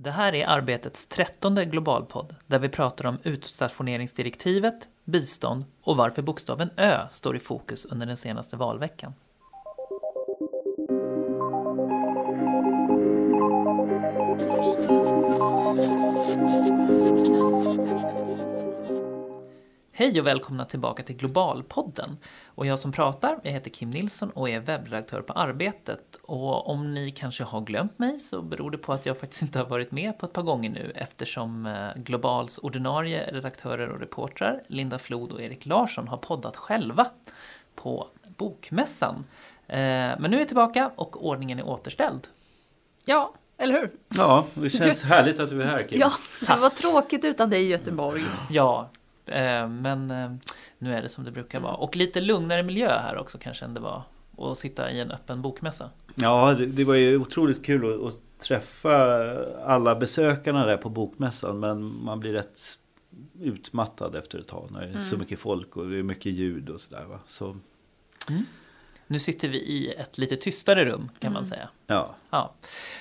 Det här är arbetets trettonde globalpodd där vi pratar om utstationeringsdirektivet, bistånd och varför bokstaven Ö står i fokus under den senaste valveckan. Hej och välkomna tillbaka till Globalpodden. Och jag som pratar, jag heter Kim Nilsson och är webbredaktör på Arbetet. Och om ni kanske har glömt mig så beror det på att jag faktiskt inte har varit med på ett par gånger nu eftersom eh, Globals ordinarie redaktörer och reportrar Linda Flod och Erik Larsson har poddat själva på Bokmässan. Eh, men nu är jag tillbaka och ordningen är återställd. Ja, eller hur? Ja, det känns härligt att du är här Kim. Ja, det var tråkigt utan dig i Göteborg. Ja, men eh, nu är det som det brukar vara. Och lite lugnare miljö här också kanske än det var att sitta i en öppen bokmässa. Ja, det, var ju otroligt kul att, träffa alla besökarna där på bokmässan. Men man blir rätt utmattad efter ett tag när det är mm. så mycket folk och det är mycket ljud och sådär. Så. Mm. Nu sitter vi i ett lite tystare rum kan mm. man säga. Ja. ja.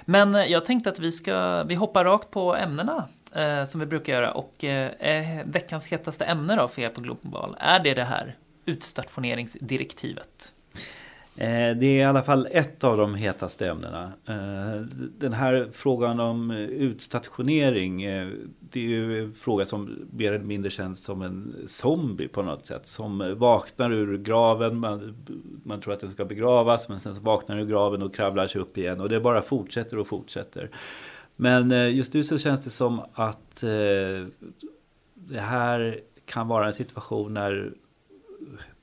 Men eh, jag tänkte att vi ska, vi hoppar rakt på ämnena eh, som vi brukar göra. Och eh, veckans hetaste ämne då för er på Global, är det det här utstationeringsdirektivet? Eh, det är i alla fall ett av de hetaste ämnena. Eh, den här frågan om utstationering, eh, det är ju en fråga som mer eller mindre känns som en zombie på något sätt. Som vaknar ur graven, man, man tror att den ska begravas, men sen så vaknar den ur graven och kravlar sig upp igen. Och det bara fortsätter och fortsätter. Men eh, just nu så känns det som att eh, det här kan vara en situation när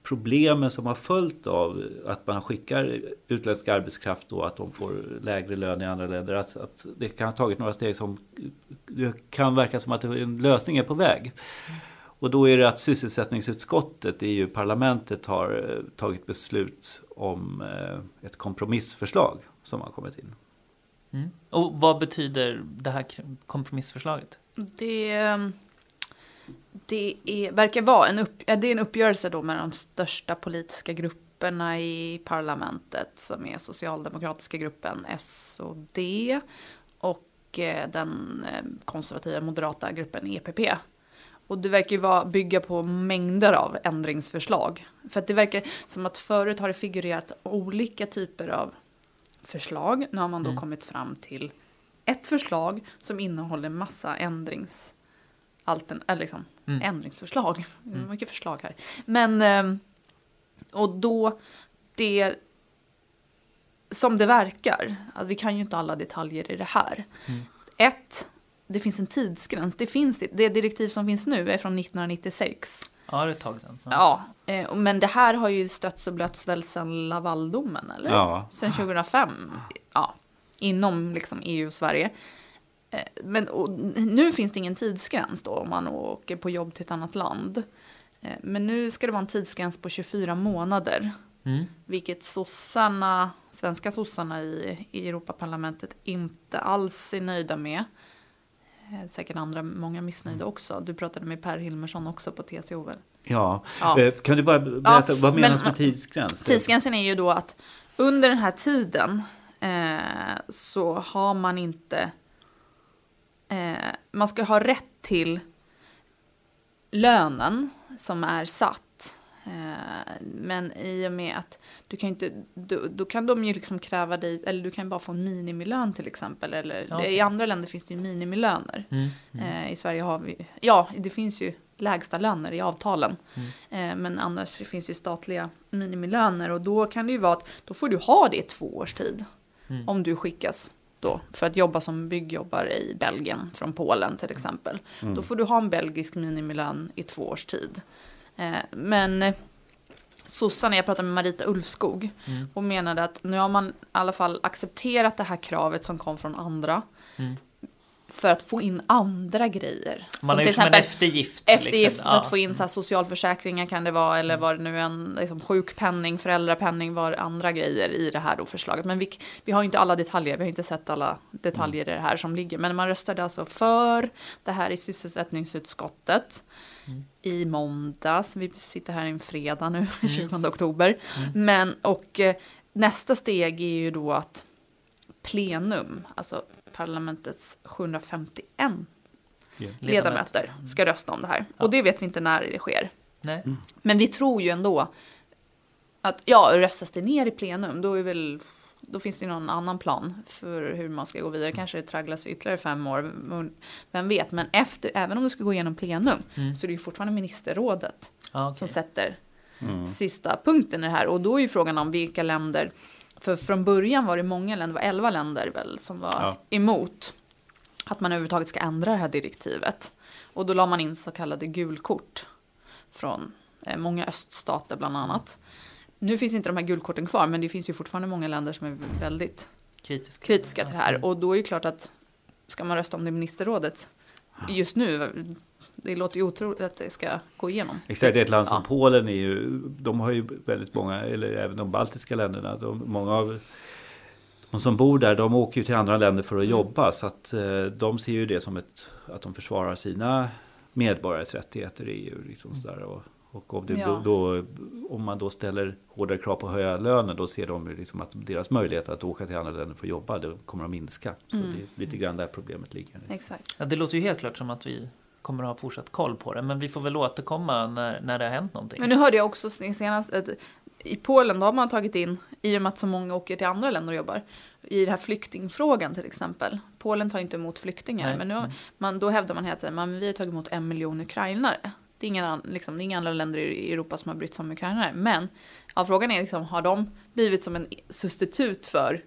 problemen som har följt av att man skickar utländsk arbetskraft och att de får lägre lön i andra länder. Att, att det kan ha tagit några steg som det kan verka som att en lösning är på väg. Och då är det att sysselsättningsutskottet i EU-parlamentet har eh, tagit beslut om eh, ett kompromissförslag som har kommit in. Mm. Och vad betyder det här kompromissförslaget? Det, ehm, det är, verkar vara en, upp, det är en uppgörelse då med de största politiska grupperna i parlamentet som är socialdemokratiska gruppen S och D och eh, den ehm, konservativa moderata gruppen EPP. Och det verkar ju vara, bygga på mängder av ändringsförslag. För att det verkar som att förut har det figurerat olika typer av förslag. Nu har man då mm. kommit fram till ett förslag som innehåller massa ändrings... Altern, eller liksom, mm. ändringsförslag. Mm. Mycket förslag här. Men... Ehm, och då, det... Som det verkar, att vi kan ju inte alla detaljer i det här. Mm. Ett, det finns en tidsgräns. Det, finns, det direktiv som finns nu är från 1996. Ja, det är ett tag sedan. Ja, ja eh, men det här har ju stötts och blötts väl sedan Lavaldomen, eller? Ja. Sen 2005. Ja, inom liksom EU och Sverige. Eh, men nu finns det ingen tidsgräns då om man åker på jobb till ett annat land. Eh, men nu ska det vara en tidsgräns på 24 månader. Mm. Vilket sossarna, svenska sossarna i, i Europaparlamentet inte alls är nöjda med. Eh, säkert andra, många missnöjda mm. också. Du pratade med Per Hilmersson också på TCO väl? Ja, ja. Eh, kan du bara berätta, ja, vad menas men, med tidsgräns? Tidsgränsen är ju då att under den här tiden eh, så har man inte, eh, man ska ha rätt till lönen som är satt men i och med att du kan inte, då, då, kan de ju liksom kräva dig, eller du kan bara få en minimilön till exempel. Eller ja. i andra länder finns det ju minimilöner. Mm, mm. Eh, I Sverige har vi, ja det finns ju lägsta löner i avtalen. Mm. Eh, men annars finns det ju statliga minimilöner och då kan det ju vara att då får du ha det i två års tid. Mm. Om du skickas då för att jobba som byggjobbare i Belgien från Polen till exempel. Mm. Då får du ha en belgisk minimilön i två års tid. Eh, men sossarna, jag pratade med Marita Ulfskog, mm. och menade att nu har man i alla fall accepterat det här kravet som kom från andra. Mm för att få in andra grejer. Man har gjort som en eftergift. Eftergift liksom. för att få in så här, socialförsäkringar kan det vara, eller mm. var det nu en liksom, sjukpenning, föräldrapenning, var andra grejer i det här då förslaget. Men vi, vi har inte alla detaljer, vi har inte sett alla detaljer mm. i det här som ligger. Men man röstade alltså för det här i sysselsättningsutskottet mm. i måndags. Vi sitter här en fredag nu, 20 mm. oktober. Mm. Men, och eh, nästa steg är ju då att plenum, alltså parlamentets 751 Ja. ledamöter ska rösta om det här. Och det vet vi inte när det sker. Nej. Men vi tror ju ändå att, ja, röstas det ner i plenum, då är väl då finns det ju någon annan plan för hur man ska gå vidare. Kanske det tragglas ytterligare fem år, vem vet. Men efter, även om det ska gå igenom plenum, så är det ju fortfarande ministerrådet Ja, okej. som sätter sista punkten i det här. Och då är ju frågan om vilka länder, för från början var det många länder, det var elva länder väl, som var Ja. emot att man överhuvudtaget ska ändra det här direktivet. Och då la man in så kallade gulkort från eh, många öststater bland annat. Nu finns inte de här gulkorten kvar, men det finns ju fortfarande många länder som är väldigt Kritisk. kritiska till det här. Och då är det klart att ska man rösta om det i ministerrådet just nu, det låter ju otroligt att det ska gå igenom. Exakt, ett land som Ja. Polen är ju, de har ju väldigt många, eller även de baltiska länderna, de, många av de som bor där, de åker ju till andra länder för att jobba. Så att eh, de ser ju det som ett, att de försvarar sina medborgares rättigheter i EU. Liksom sådär. Och, och om, det, Ja. då, om man då ställer hårdare krav på höja lönen, då ser de ju liksom att deras möjlighet att åka till andra länder för att jobba, det kommer att minska. Så det är lite grann där problemet ligger. Exakt. Ja, det låter ju helt klart som att vi kommer att ha fortsatt koll på det. Men vi får väl återkomma när, när det har hänt någonting. Men nu hörde jag också senast att i Polen då har man tagit in, i och med att så många åker till andra länder och jobbar, i den här flyktingfrågan till exempel. Polen tar inte emot flyktingar, Nej. men nu, man, då hävdar man hela tiden att vi har tagit emot en miljon ukrainare. Det är, ingen, an- liksom, det är inga andra länder i Europa som har brytt sig om ukrainare. Men ja, frågan är liksom, har de blivit som en substitut för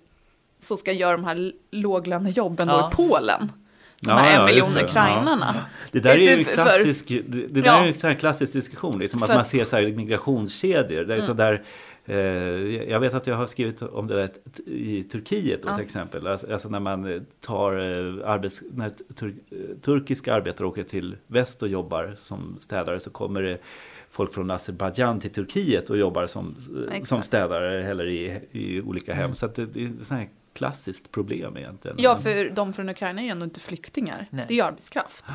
så ska göra de här låglönejobben då Ja. i Polen? De Ja, här en ja, miljon just det. ukrainarna. Det där är ju en klassisk, det, det där Ja. är en klassisk diskussion. Liksom att För- man ser så här migrationskedjor. Det är så Mm. där, eh, jag vet att jag har skrivit om det där i Turkiet då, Ja. till exempel. Alltså, alltså när man tar eh, arbets, när tur, turkiska arbetare åker till väst och jobbar som städare så kommer det folk från Azerbajdzjan till Turkiet och jobbar som, eh, Exakt. som städare eller i, i olika hem. Så att det, det är ett sånt här klassiskt problem egentligen. Ja, för de från Ukraina är ju ändå inte flyktingar. Nej. Det är ju arbetskraft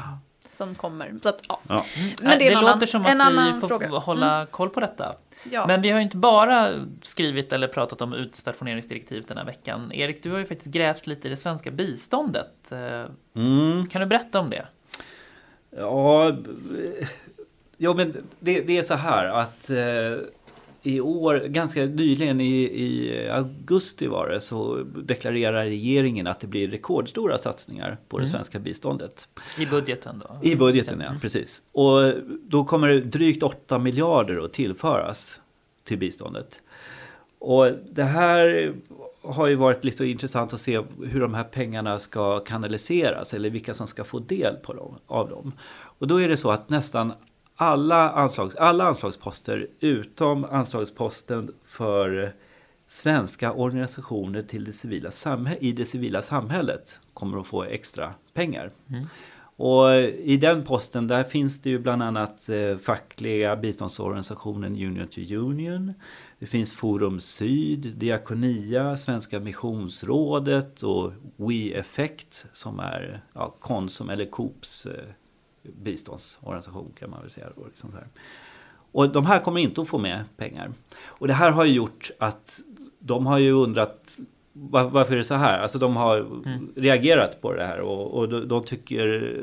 som kommer. Så att, ja. Ja. Men det är en annan, låter som en att vi annan får fråga. hålla koll på detta. Ja. Men vi har ju inte bara skrivit eller pratat om utstationeringsdirektivet den här veckan. Erik, du har ju faktiskt grävt lite i det svenska biståndet. Eh, Mm. Kan du berätta om det? Ja, ja men det, det är så här att eh, i år, ganska nyligen i, i augusti var det, så deklarerar regeringen att det blir rekordstora satsningar på det Mm. svenska biståndet. I budgeten då? I budgeten, ja, precis. Och då kommer det drygt 8 miljarder att tillföras till biståndet. Och det här har ju varit lite intressant att se hur de här pengarna ska kanaliseras eller vilka som ska få del på dem, av dem. Och då är det så att nästan alla, anslags, alla anslagsposter utom anslagsposten för svenska organisationer till det civila i det civila samhället kommer att få extra pengar. Och i den posten där finns det ju bland annat eh, fackliga biståndsorganisationen Union to Union. Det finns Forum Syd, Diakonia, Svenska Missionsrådet och We Effect som är ja, Konsum eller Coops eh, biståndsorganisation kan man väl säga. Då, liksom så här. Och de här kommer inte att få med pengar. Och det här har ju gjort att de har ju undrat var, varför är det så här? Alltså de har reagerat på det här och, och de, de tycker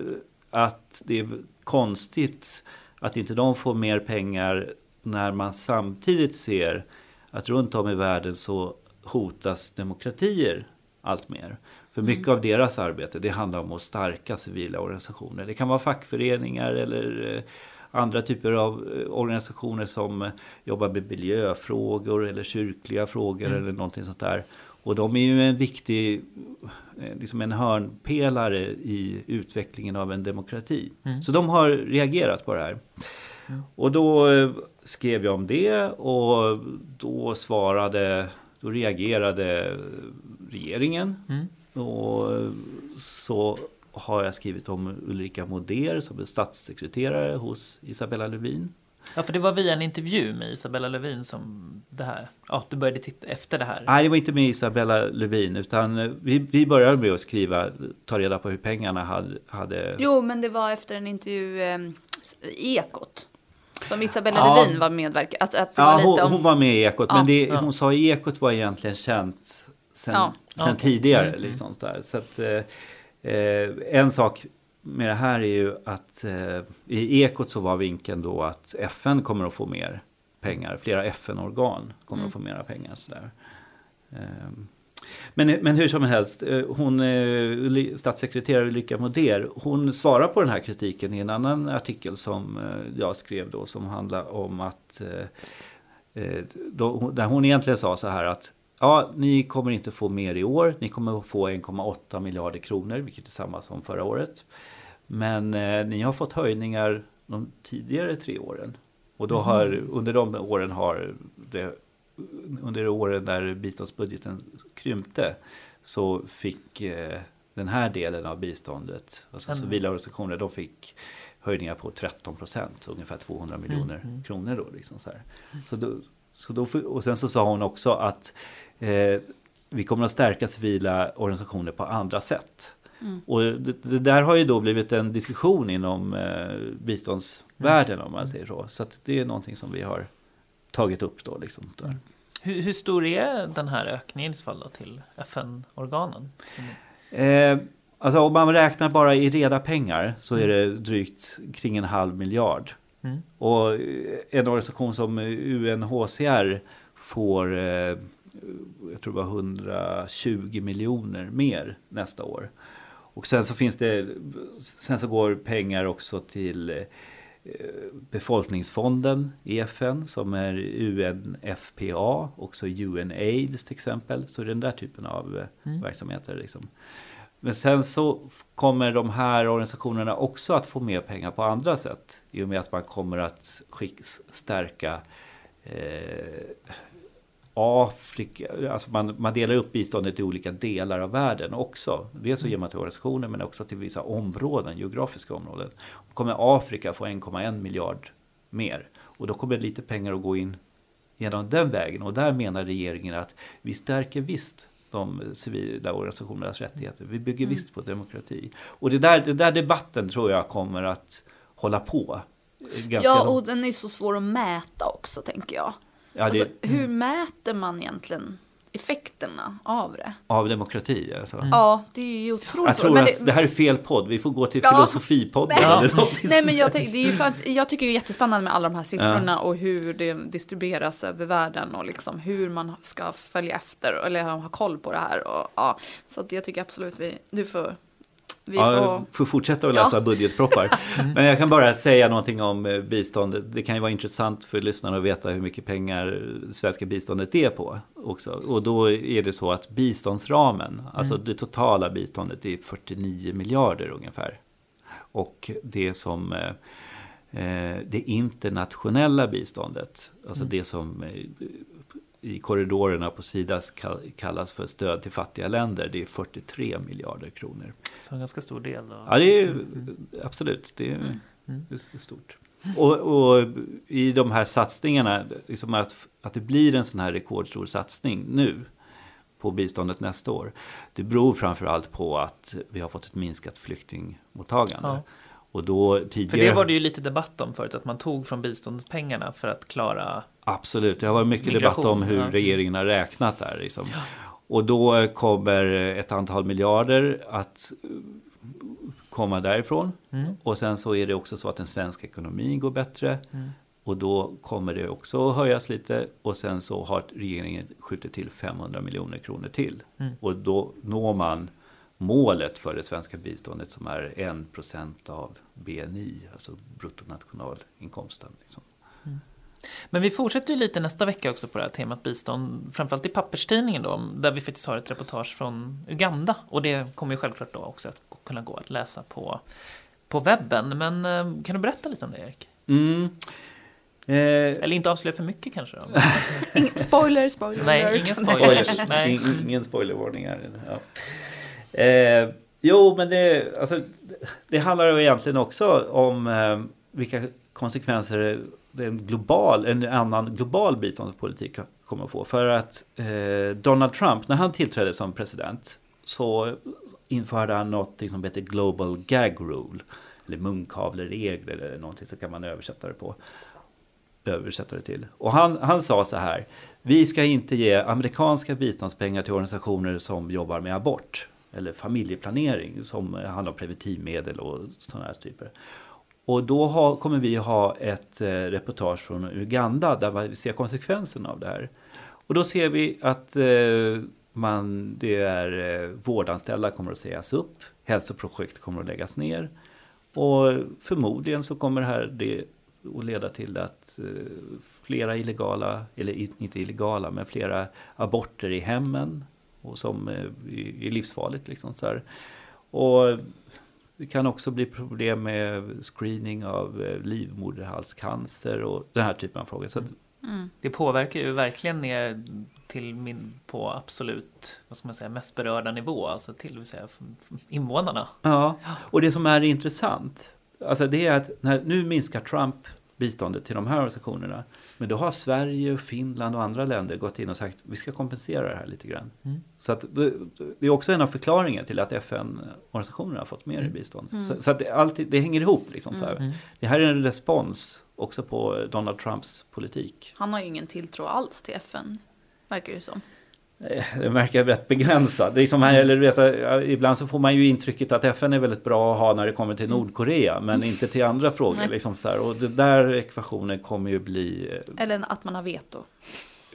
att det är konstigt att inte de får mer pengar när man samtidigt ser att runt om i världen så hotas demokratier allt mer. För mycket av deras arbete det handlar om att stärka civila organisationer. Det kan vara fackföreningar eller eh, andra typer av eh, organisationer som eh, jobbar med miljöfrågor eller kyrkliga frågor eller någonting sånt där. Och de är ju en viktig, liksom en hörnpelare i utvecklingen av en demokrati. Så de har reagerat på det här. Och då skrev jag om det och då svarade, då reagerade regeringen. Och eh, så har jag skrivit om Ulrika Moder som är statssekreterare hos Isabella Lövin. Ja, för det var via en intervju med Isabella Lövin som det här, ja, du började titta efter det här. Nej, det var inte med Isabella Lövin utan eh, vi, vi började med att skriva, ta reda på hur pengarna hade... hade Jo, men det var efter en intervju eh, i Ekot. Som Isabella Ja. Lövin var medverkad. Att, att Ja, var hon, om... hon var med i Ekot, Ja, men det ja. hon sa i Ekot var egentligen känt sen, Ja. sen Okej. tidigare. Mm, mm. Liksom, sådär. Så att, eh, eh, en sak med det här är ju att eh, i Ekot så var vinkeln då att FN kommer att få mer pengar. Flera FN-organ kommer Mm. att få mera pengar. Sådär. Ehm, Men, men hur som helst, eh, hon, eh, statssekreterare Ulrika Moder, hon svarar på den här kritiken i en annan artikel som jag skrev då som handlar om att eh, då, där hon egentligen sa så här att ja, ni kommer inte få mer i år, ni kommer få 1,8 miljarder kronor, vilket är samma som förra året. Men eh, ni har fått höjningar de tidigare tre åren. Och då har, under de åren har det, under åren där biståndsbudgeten krympte så fick eh, den här delen av biståndet, alltså Mm. civila organisationer, de fick höjningar på 13 procent, ungefär 200 miljoner mm. kronor då. Liksom så här. Så då, så då, och sen så sa hon också att eh, vi kommer att stärka civila organisationer på andra sätt. Mm. Och det, det där har ju då blivit en diskussion inom eh, biståndsvärlden om man säger så. Så det är någonting som vi har tagit upp då. Liksom, där. Hur, hur stor är den här ökningen i så fall då till FN-organen? Eh, alltså om man räknar bara i reda pengar så är det drygt kring en halv miljard. Mm. Och eh, en organisation som UNHCR får, eh, jag tror det var 120 miljoner mer nästa år. Och sen så finns det, sen så går pengar också till eh, befolkningsfonden i FN som är UNFPA, också UNAIDS till exempel. Så den där typen av eh, Mm. verksamheter. Liksom. Men sen så kommer de här organisationerna också att få mer pengar på andra sätt. I och med att man kommer att stärka eh, Afrika, alltså man, man delar upp biståndet i olika delar av världen också. Dels så ger man till organisationer men också till vissa områden, geografiska områden. Då kommer Afrika få 1,1 miljard mer. Och då kommer lite pengar att gå in genom den vägen. Och där menar regeringen att vi stärker visst de civila organisationernas rättigheter. Vi bygger Mm. visst på demokrati. Och det där, det där debatten tror jag kommer att hålla på. Ganska Ja, och den är så svår att mäta också tänker jag. Ja, det, Alltså, hur mäter man egentligen effekterna av det? av demokrati. Alltså. Ja, det är ju otroligt Jag tror Men att det... här är fel podd. Vi får gå till Ja. filosofipodden. Nej. Nej men jag, det är för att, jag tycker det är jättespännande med alla de här siffrorna och hur det distribueras över världen och liksom hur man ska följa efter eller ha koll på det här. Och, ja, så att jag tycker absolut vi, du får, vi Ja, får, jag får fortsätta att läsa Ja. budgetproppar. Men jag kan bara säga någonting om eh, biståndet. Det kan ju vara intressant för lyssnarna att veta hur mycket pengar svenska biståndet är på. Också. Och då är det så att biståndsramen, alltså det totala biståndet är 49 miljarder ungefär. Och det som eh, eh, det internationella biståndet, alltså det som i korridorerna på Sida kall- kallas för stöd till fattiga länder, det är 43 miljarder kronor. Så en ganska stor del. Då. Ja, det är absolut. Det är, Mm. är stort. Och, och i de här satsningarna, liksom att, att det blir en sån här rekordstor satsning nu på biståndet nästa år. Det beror framförallt på att vi har fått ett minskat flyktingmottagande. Ja. Och då För tidigare... det var det ju lite debatt om förut, att man tog från biståndspengarna för att klara... Absolut, det har varit mycket Migration, debatt om hur ja. regeringen har räknat där. Liksom. Och då kommer ett antal miljarder att komma därifrån. Mm. Och sen så är det också så att den svenska ekonomin går bättre. Mm. Och då kommer det också höjas lite. Och sen så har regeringen skjutit till 500 miljoner kronor till. Mm. Och då når man målet för det svenska biståndet som är 1% av BNI, alltså bruttonationalinkomsten. Liksom. Men vi fortsätter ju lite nästa vecka också på det här temat bistånd, framförallt i papperstidningen då, där vi faktiskt har ett reportage från Uganda. Och det kommer ju självklart då också att kunna gå att läsa på, på webben. Men eh, kan du berätta lite om det Erik? Mm. Eh, Eller inte avslöja för mycket kanske? Spoiler, spoiler. Nej, spoiler. Spoilers. Nej. In- Ingen spoilervarning här. Ja. Eh, jo, men det, alltså, det handlar ju egentligen också om eh, vilka konsekvenser en, global, en annan global biståndspolitik kommer att få. För att eh, Donald Trump, när han tillträdde som president, så införde han något som heter Global Gag Rule. Eller munkavleregler eller någonting så kan man översätta det på. översätta det till. Och han, han sa så här, vi ska inte ge amerikanska biståndspengar till organisationer som jobbar med abort eller familjeplanering som handlar om preventivmedel och sådana här typer. Och då har, kommer vi ha ett eh, reportage från Uganda där vi ser konsekvenserna av det här. Och då ser vi att eh, man, det är eh, vårdanställda kommer att sägas upp, hälsoprojekt kommer att läggas ner. Och förmodligen så kommer det här det att leda till att eh, flera illegala, eller inte illegala, men flera aborter i hemmen och som eh, är livsfarligt. Liksom så här. Och det kan också bli problem med screening av eh, livmoderhalscancer och den här typen av frågor. Så att, mm. Det påverkar ju verkligen ner till min, på absolut, vad ska man säga, mest berörda nivå, alltså till vill säga invånarna. Ja, och det som är intressant, alltså det är att när, nu minskar Trump biståndet till de här organisationerna. Men då har Sverige, Finland och andra länder gått in och sagt vi ska kompensera det här lite grann. Mm. Så att det är också en av förklaringarna till att FN-organisationerna har fått mer mm. i bistånd. Mm. Så, så, att det, alltid, det hänger ihop. Liksom, så här. Mm. Det här är en respons också på Donald Trumps politik. Han har ju ingen tilltro alls till FN, verkar det som. Eh, det verkar rätt begränsad. Det är som här, eller vet, ibland så får man ju intrycket att FN är väldigt bra att ha när det kommer till mm. Nordkorea men inte till andra frågor. Liksom så här. Och det där ekvationen kommer ju bli... Eh, eller att man har veto.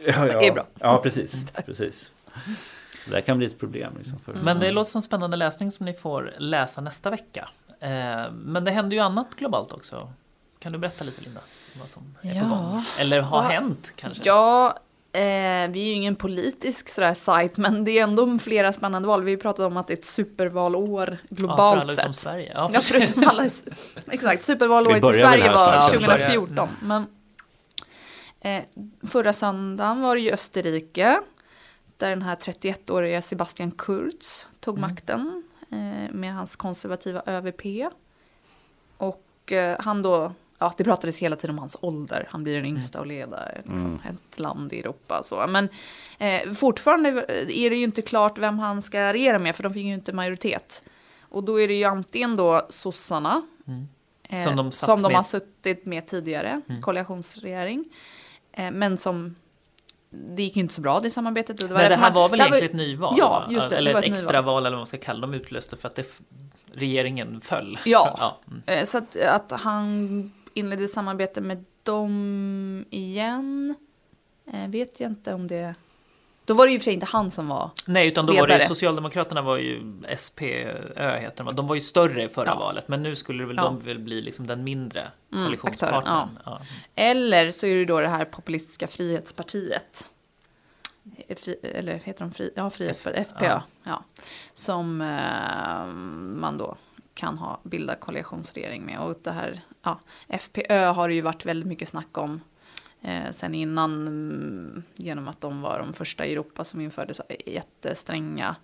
Ja, ja. Det är bra. Ja, precis. precis. Så det kan bli ett problem. Liksom för... Men det låter som spännande läsning som ni får läsa nästa vecka. Eh, men det händer ju annat globalt också. Kan du berätta lite Linda? Vad som är ja. på gång? Eller har ja. hänt kanske? Ja, Eh, vi är ju ingen politisk sådär sajt, men det är ändå flera spännande val. Vi pratade om att det är ett supervalår globalt ja, sett. Sverige. Ja, ja, förutom alla. exakt, supervalåret i Sverige var 2014. Men, eh, förra söndagen var det ju Österrike, där den här 31-åriga Sebastian Kurz tog mm. makten eh, med hans konservativa ÖVP. Och eh, han då ja, det pratades hela tiden om hans ålder. Han blir den yngsta att leda liksom, mm. ett land i Europa. Så. Men eh, fortfarande är det ju inte klart vem han ska regera med, för de fick ju inte majoritet. Och då är det ju antingen då sossarna, mm. eh, som de, som de har suttit med tidigare, mm. koalitionsregering. Eh, men som det gick ju inte så bra det samarbetet. Det, var Nej, det här var väl egentligen ett nyval? Ja, just det. Eller det ett, ett extraval eller vad man ska kalla det. De utlöste för att det, regeringen föll. Ja, ja. Mm. Så att, att han inledde samarbete med dem igen. Eh, vet jag inte om det... Då var det ju för sig inte han som var Nej, utan då ledare. var det Socialdemokraterna var ju SPÖ heter de. De var ju större förra ja. valet, men nu skulle väl ja. de väl bli liksom den mindre mm, koalitionspartnern. Ja. Eller så är det då det här populistiska Frihetspartiet. Fri, eller heter de fri, ja, Frihetspartiet, FPÖ. Ja. Som eh, man då kan ha bilda koalitionsregering med. Och det här, ja, FPÖ har det ju varit väldigt mycket snack om eh, sen innan mm, genom att de var de första i Europa som införde så jättestränga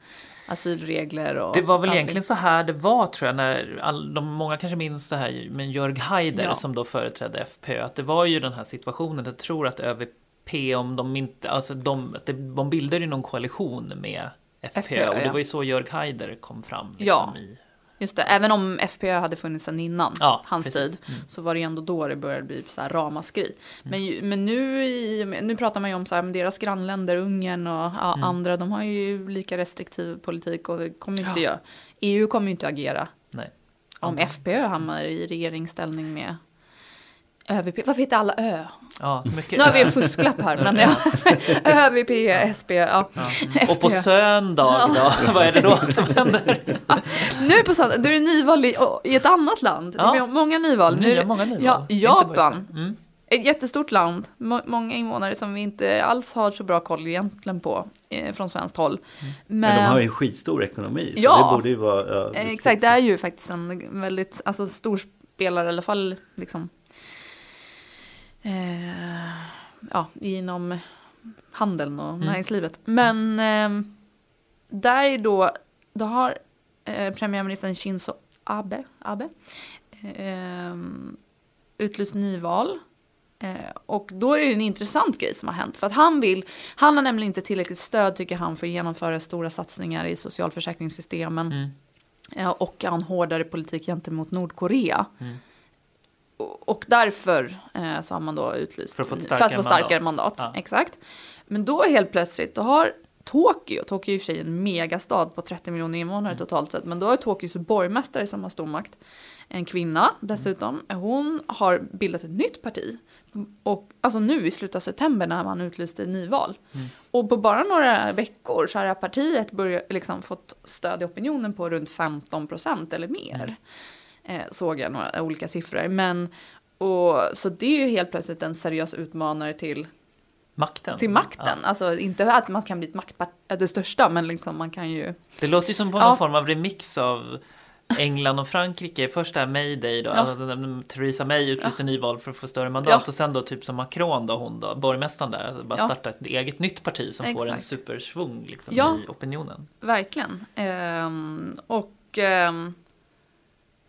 asylregler. Och det var väl all... egentligen så här det var tror jag, när all, de, många kanske minns det här med Jörg Haider ja. som då företrädde FPÖ, att det var ju den här situationen, jag tror att ÖVP, om de inte, alltså de, de bildade ju någon koalition med FPÖ och det var ju så Jörg Haider kom fram liksom, ja. i Just det, även om FPÖ hade funnits sedan innan ja, hans precis. tid mm. så var det ändå då det började bli så här ramaskri. Mm. Men, men nu, nu pratar man ju om så här, deras grannländer, Ungern och ja, mm. andra, de har ju lika restriktiv politik och det kommer inte ja. göra. EU kommer ju inte agera. Nej. Om FPÖ hamnar i regeringsställning med ÖVP, varför heter alla Ö? Ja, mycket nu har vi en fusklapp här, men ja. ÖVP, SP, ja. ja. Och på söndag då, vad är det då som händer? nu på söndag, då är det nyval i, i ett annat land. Ja. Det är många nyval. Nya, många nyval. Ja, Japan. Mm. Ett jättestort land, många invånare som vi inte alls har så bra koll egentligen på eh, från svenskt håll. Mm. Men, Men, de har ju en skitstor ekonomi, så ja, det borde ju vara... Ja, exakt, det är ju faktiskt en väldigt alltså, stor spelare i alla fall liksom eh, ja, inom handeln och mm. näringslivet. Men eh, där då, då har eh, premiärministern Shinzo Abe, Abe eh, utlyst nyval. Eh, och då är det en intressant grej som har hänt. För att han vill, han har nämligen inte tillräckligt stöd tycker han för att genomföra stora satsningar i socialförsäkringssystemen. Mm. Eh, och en hårdare politik gentemot Nordkorea. Mm och därför eh, så har man då utlyst För att få ett för att starkare få starkare mandat. mandat. Ja. Exakt. Men då helt plötsligt, då har Tokyo, Tokyo är i och för sig en megastad på 30 miljoner invånare totalt sett, men då har Tokyos borgmästare som har stor makt, en kvinna dessutom, hon har bildat ett nytt parti. Och alltså nu i slutet av september när man utlyste nyval. Och på bara några veckor så har det här partiet börjat, liksom, fått stöd i opinionen på runt 15 procent eller mer. Eh, såg jag några olika siffror. Men, och, så det är ju helt plötsligt en seriös utmanare till Makten. till makten. Alltså inte att man kan bli ett maktparti, det största, men liksom man kan ju... Det låter ju som på Ja. någon form av remix av England och Frankrike. Först det här Mayday då, Ja. alltså, Theresa May utlyste nyval för att få större mandat Ja. och sen då typ som Macron då, hon då, borgmästaren där, alltså bara Ja. starta ett eget nytt parti som får en Exakt. supersvung liksom, Ja. i opinionen. Verkligen. Ehm, och ehm,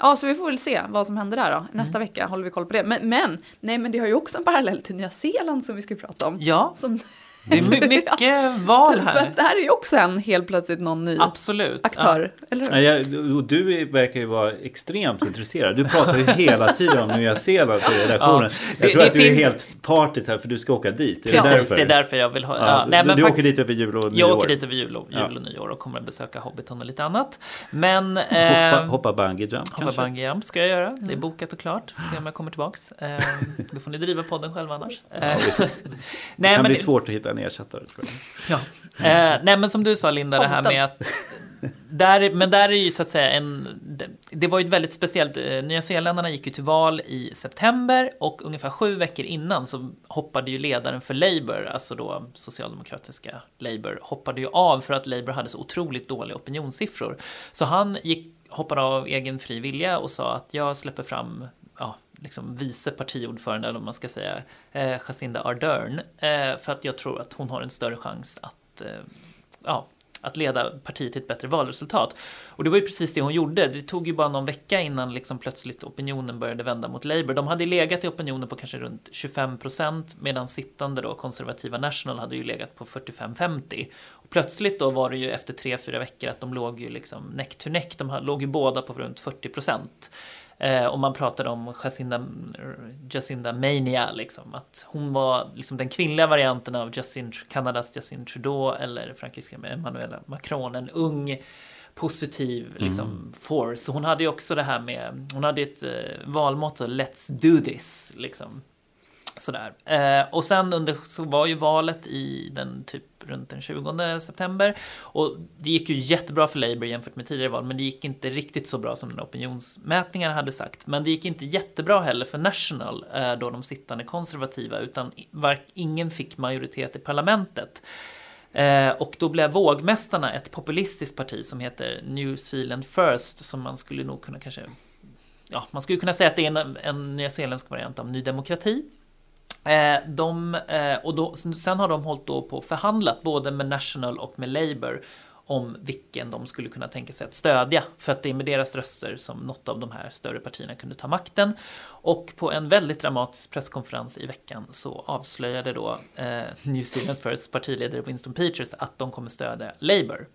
ja, så vi får väl se vad som händer där då. Nästa Mm. vecka håller vi koll på det. Men, men, nej, men det har ju också en parallell till Nya Zeeland som vi ska prata om. Ja, Som, det är my- mycket val för här. att det här är ju också en helt plötsligt någon ny Absolut. aktör. Eller hur? Ja, jag, du verkar ju vara extremt intresserad. Du pratar ju hela tiden om Nya Zeeland på redaktionen. Ja, det- jag tror det att du är finns- helt partisk här för du ska åka dit. Är Precis, det det är därför jag vill ha... Ja, Ja, nej, du men du fakt- åker dit över jul och nyår. jag åker dit över jul och, Ja. jul och nyår och kommer att besöka Hobbiton och lite annat. Men... Hoppa, ehm, hoppa bungee jump Hoppa kanske? bungee jump ska jag göra. Det är bokat och klart. Får se om jag kommer tillbaks. Eh, då får ni driva podden själva annars. Eh, Det nej, kan men, bli svårt att hitta en ersättare. tror jag. ja. eh, nej, men som du sa Linda, det här Tomten. med att där, men där är ju så att säga en... Det, det var ju ett väldigt speciellt... Eh, Nya Zeeländarna gick ju till val i september och ungefär sju veckor innan så hoppade ju ledaren för Labour, alltså då socialdemokratiska Labour, hoppade ju av för att Labour hade så otroligt dåliga opinionssiffror. Så han gick, hoppade av egen fri vilja och sa att jag släpper fram ja, liksom vice partiordförande, eller vad man ska säga, eh, Jacinda Ardern, eh, för att jag tror att hon har en större chans att, eh, ja, att leda partiet till ett bättre valresultat. Och det var ju precis det hon gjorde. Det tog ju bara någon vecka innan liksom plötsligt opinionen började vända mot Labour. De hade legat i opinionen på kanske runt 25 procent medan sittande då konservativa National hade ju legat på 45-50. Och plötsligt då var det ju efter tre fyra veckor att de låg ju liksom neck to neck. De låg ju båda på runt 40 procent. Eh, och man pratade om Jacinda, Jacinda Mania, liksom, att hon var liksom den kvinnliga varianten av Justin, Kanadas Justin Trudeau eller frankrika Emmanuel Macron, en ung positiv liksom, force. Så hon hade ju också det här med, hon hade ett eh, valmotto, Let's do this, liksom. Sådär. Eh, och sen under, så var ju valet i den typ runt den 20 september. Och det gick ju jättebra för Labour jämfört med tidigare val, men det gick inte riktigt så bra som den opinionsmätningarna hade sagt. Men det gick inte jättebra heller för National, eh, då de sittande konservativa, utan var, ingen fick majoritet i parlamentet. Eh, och då blev vågmästarna ett populistiskt parti som heter New Zealand First, som man skulle nog kunna kanske Ja, man skulle kunna säga att det är en, en nyzeeländsk variant av Ny Demokrati. Eh, de, eh, och då, sen har de hållit då på och förhandlat både med National och med Labour om vilken de skulle kunna tänka sig att stödja. För att det är med deras röster som något av de här större partierna kunde ta makten. Och på en väldigt dramatisk presskonferens i veckan så avslöjade då eh, New Zealand First partiledare Winston Peters att de kommer stödja Labour.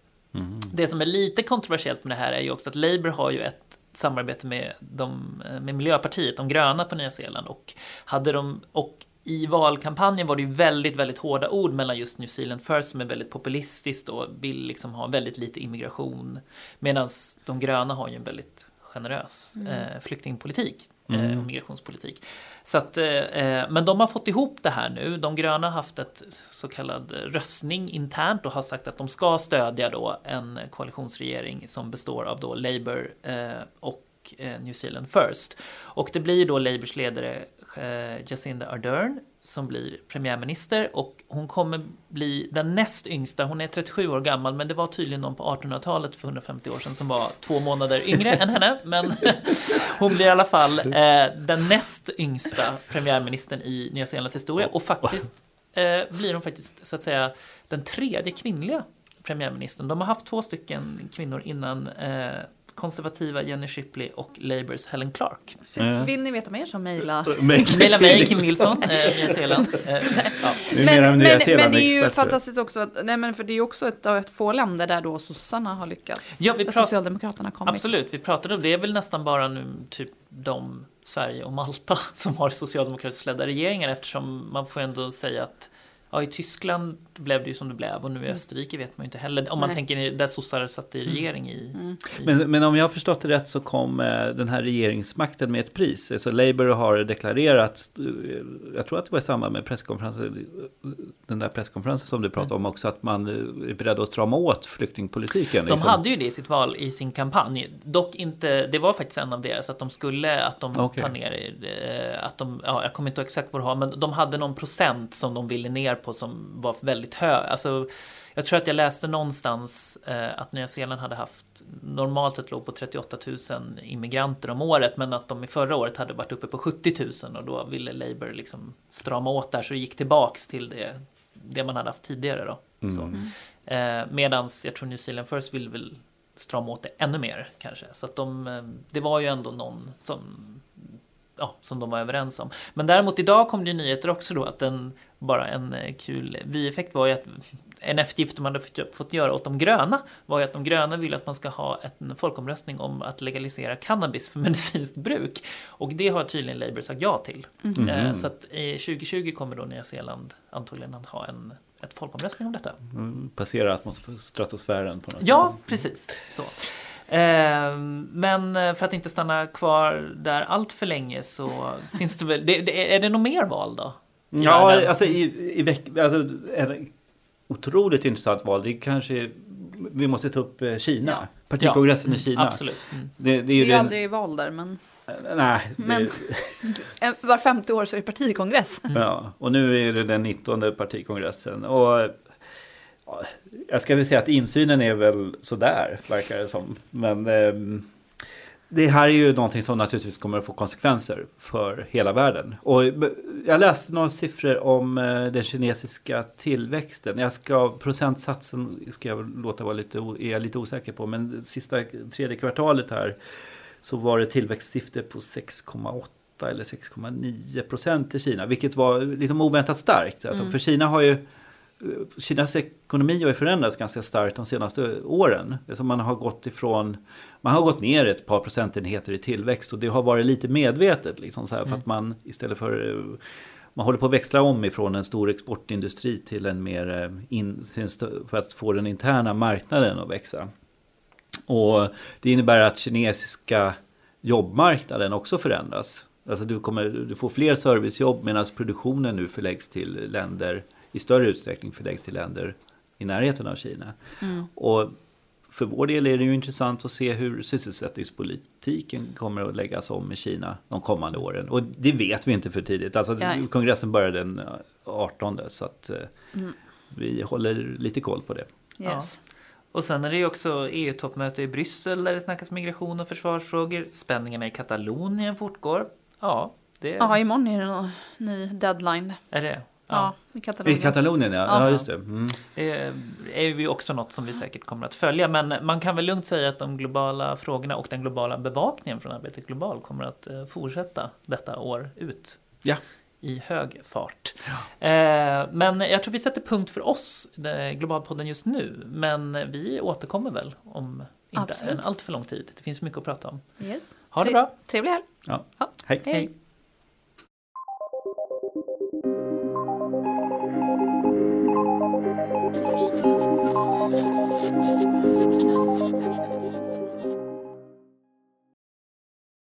Det som är lite kontroversiellt med det här är ju också att Labour har ju ett samarbete med, de, med Miljöpartiet, de gröna på Nya Zeeland. Och, hade de, och i valkampanjen var det ju väldigt, väldigt hårda ord mellan just New Zealand First som är väldigt populistiskt och vill liksom ha väldigt lite immigration. Medan de gröna har ju en väldigt generös eh, flyktingpolitik eh, och migrationspolitik. Så att, eh, eh, men de har fått ihop det här nu. De gröna har haft ett så kallad röstning internt och har sagt att de ska stödja då en koalitionsregering som består av då Labour eh, och eh, New Zealand First. Och det blir då Labours ledare Eh, Jacinda Ardern som blir premiärminister och hon kommer bli den näst yngsta, hon är 37 år gammal men det var tydligen någon på 1800-talet för 150 år sedan som var två månader yngre än henne men hon blir i alla fall eh, den näst yngsta premiärministern i Nya Zeelands historia och faktiskt eh, blir hon faktiskt så att säga den tredje kvinnliga premiärministern. De har haft två stycken kvinnor innan eh, konservativa Jenny Shipley och Labours Helen Clark. Så Ja. Vill ni veta mer så mejla. Mejla Maila mig, Kim Nilsson, eh, Nya Zeeland. Eh, ja. Men, det är ju fantastiskt också, att, nej men för det är ju också ett av ett få länder där då sossarna har lyckats. Ja, vi pratar- Socialdemokraterna kommit. Absolut, vi pratade om det. är väl nästan bara nu typ de Sverige och Malta som har socialdemokratiskt ledda regeringar eftersom man får ändå säga att Ja, i Tyskland blev det ju som det blev och nu i mm. Österrike vet man ju inte heller. Om man Nej. tänker där sossar satt i mm. regering i, mm. i... Men, men, om jag har förstått det rätt så kom eh, den här regeringsmakten med ett pris. Alltså Labour har deklarerat, eh, jag tror att det var i samband med presskonferensen, den där presskonferensen som du pratade mm. om också, att man är beredd att strama åt flyktingpolitiken. De liksom. hade ju det i sitt val, i sin kampanj. Dock inte, det var faktiskt en av deras, att de skulle, att de okay. tar ner, eh, att de, ja, jag kommer inte ihåg exakt vad det har, men de hade någon procent som de ville ner på som var väldigt hög. Alltså, jag tror att jag läste någonstans eh, att Nya Zeeland hade haft normalt sett låg på 38 000 immigranter om året men att de i förra året hade varit uppe på 70 000 och då ville Labour liksom strama åt där så det gick tillbaks till det, det man hade haft tidigare. Då. Mm. Eh, medans jag tror New Zealand First vill väl strama åt det ännu mer kanske. Så att de, eh, det var ju ändå någon som ja, som de var överens om. Men däremot idag kom det ju nyheter också då att en, bara en eh, kul bieffekt var ju att en eftergift de hade fått göra åt de gröna var ju att de gröna vill att man ska ha en folkomröstning om att legalisera cannabis för medicinskt bruk. Och det har tydligen Labour sagt ja till. Mm. Mm. Så att 2020 kommer då Nya Zeeland antagligen att ha en ett folkomröstning om detta. Mm, passera stratosfären på något ja, sätt. Ja, precis. Så. Ehm, men eh, för att inte stanna kvar där allt för länge så finns det väl, det, det, är det något mer val då? Ja, alltså i, i veck, alltså, en otroligt intressant val. Det kanske, vi måste ta upp eh, Kina. Ja. Partikongressen ja, i Kina. Absolut. Mm. Det, det, är ju det är aldrig val där, men... Eh, nej. Men var femte år så är det partikongress. Mm. Ja, och nu är det den 19 partikongressen. Och jag ska väl säga att insynen är väl sådär, verkar det som. Men eh, det här är ju någonting som naturligtvis kommer att få konsekvenser för hela världen. Och jag läste några siffror om eh, den kinesiska tillväxten. Jag ska, procentsatsen ska jag låta vara lite, är jag lite osäker på, men sista tredje kvartalet här så var det tillväxtsiffror på 6,8 eller 6,9 procent i Kina, vilket var liksom oväntat starkt. Alltså, mm. För Kina har ju Kinas ekonomi har ju förändrats ganska starkt de senaste åren. Alltså man har gått ifrån, man har gått ner ett par procentenheter i tillväxt och det har varit lite medvetet. Liksom så här, mm. För att man istället för, man håller på att växla om ifrån en stor exportindustri till en mer, eh, in, för att få den interna marknaden att växa. Och det innebär att kinesiska jobbmarknaden också förändras. Alltså du, kommer, du får fler servicejobb medan produktionen nu förläggs till länder i större utsträckning förläggs till länder i närheten av Kina. Mm. Och för vår del är det ju intressant att se hur sysselsättningspolitiken kommer att läggas om i Kina de kommande åren. Och det vet vi inte för tidigt. Alltså, ja. Kongressen börjar den 18 så att eh, mm. vi håller lite koll på det. Yes. Ja. Och sen är det ju också EU-toppmöte i Bryssel där det snackas migration och försvarsfrågor. Spänningarna i Katalonien fortgår. Ja, det... Ja, imorgon är det någon ny deadline. Är det? Ja, i Katalonien. I Katalonien, ja. ja. ja just det. Mm. det. är ju också något som vi säkert kommer att följa. Men man kan väl lugnt säga att de globala frågorna och den globala bevakningen från Arbetet Global kommer att eh, fortsätta detta år ut. Ja. I hög fart. Ja. Eh, men jag tror vi sätter punkt för oss, Globalpodden just nu. Men vi återkommer väl om inte Absolut. en allt för lång tid. Det finns mycket att prata om. Yes. Ha det bra. Trevlig helg. Ja. ja. Hej. Hej. Thank you.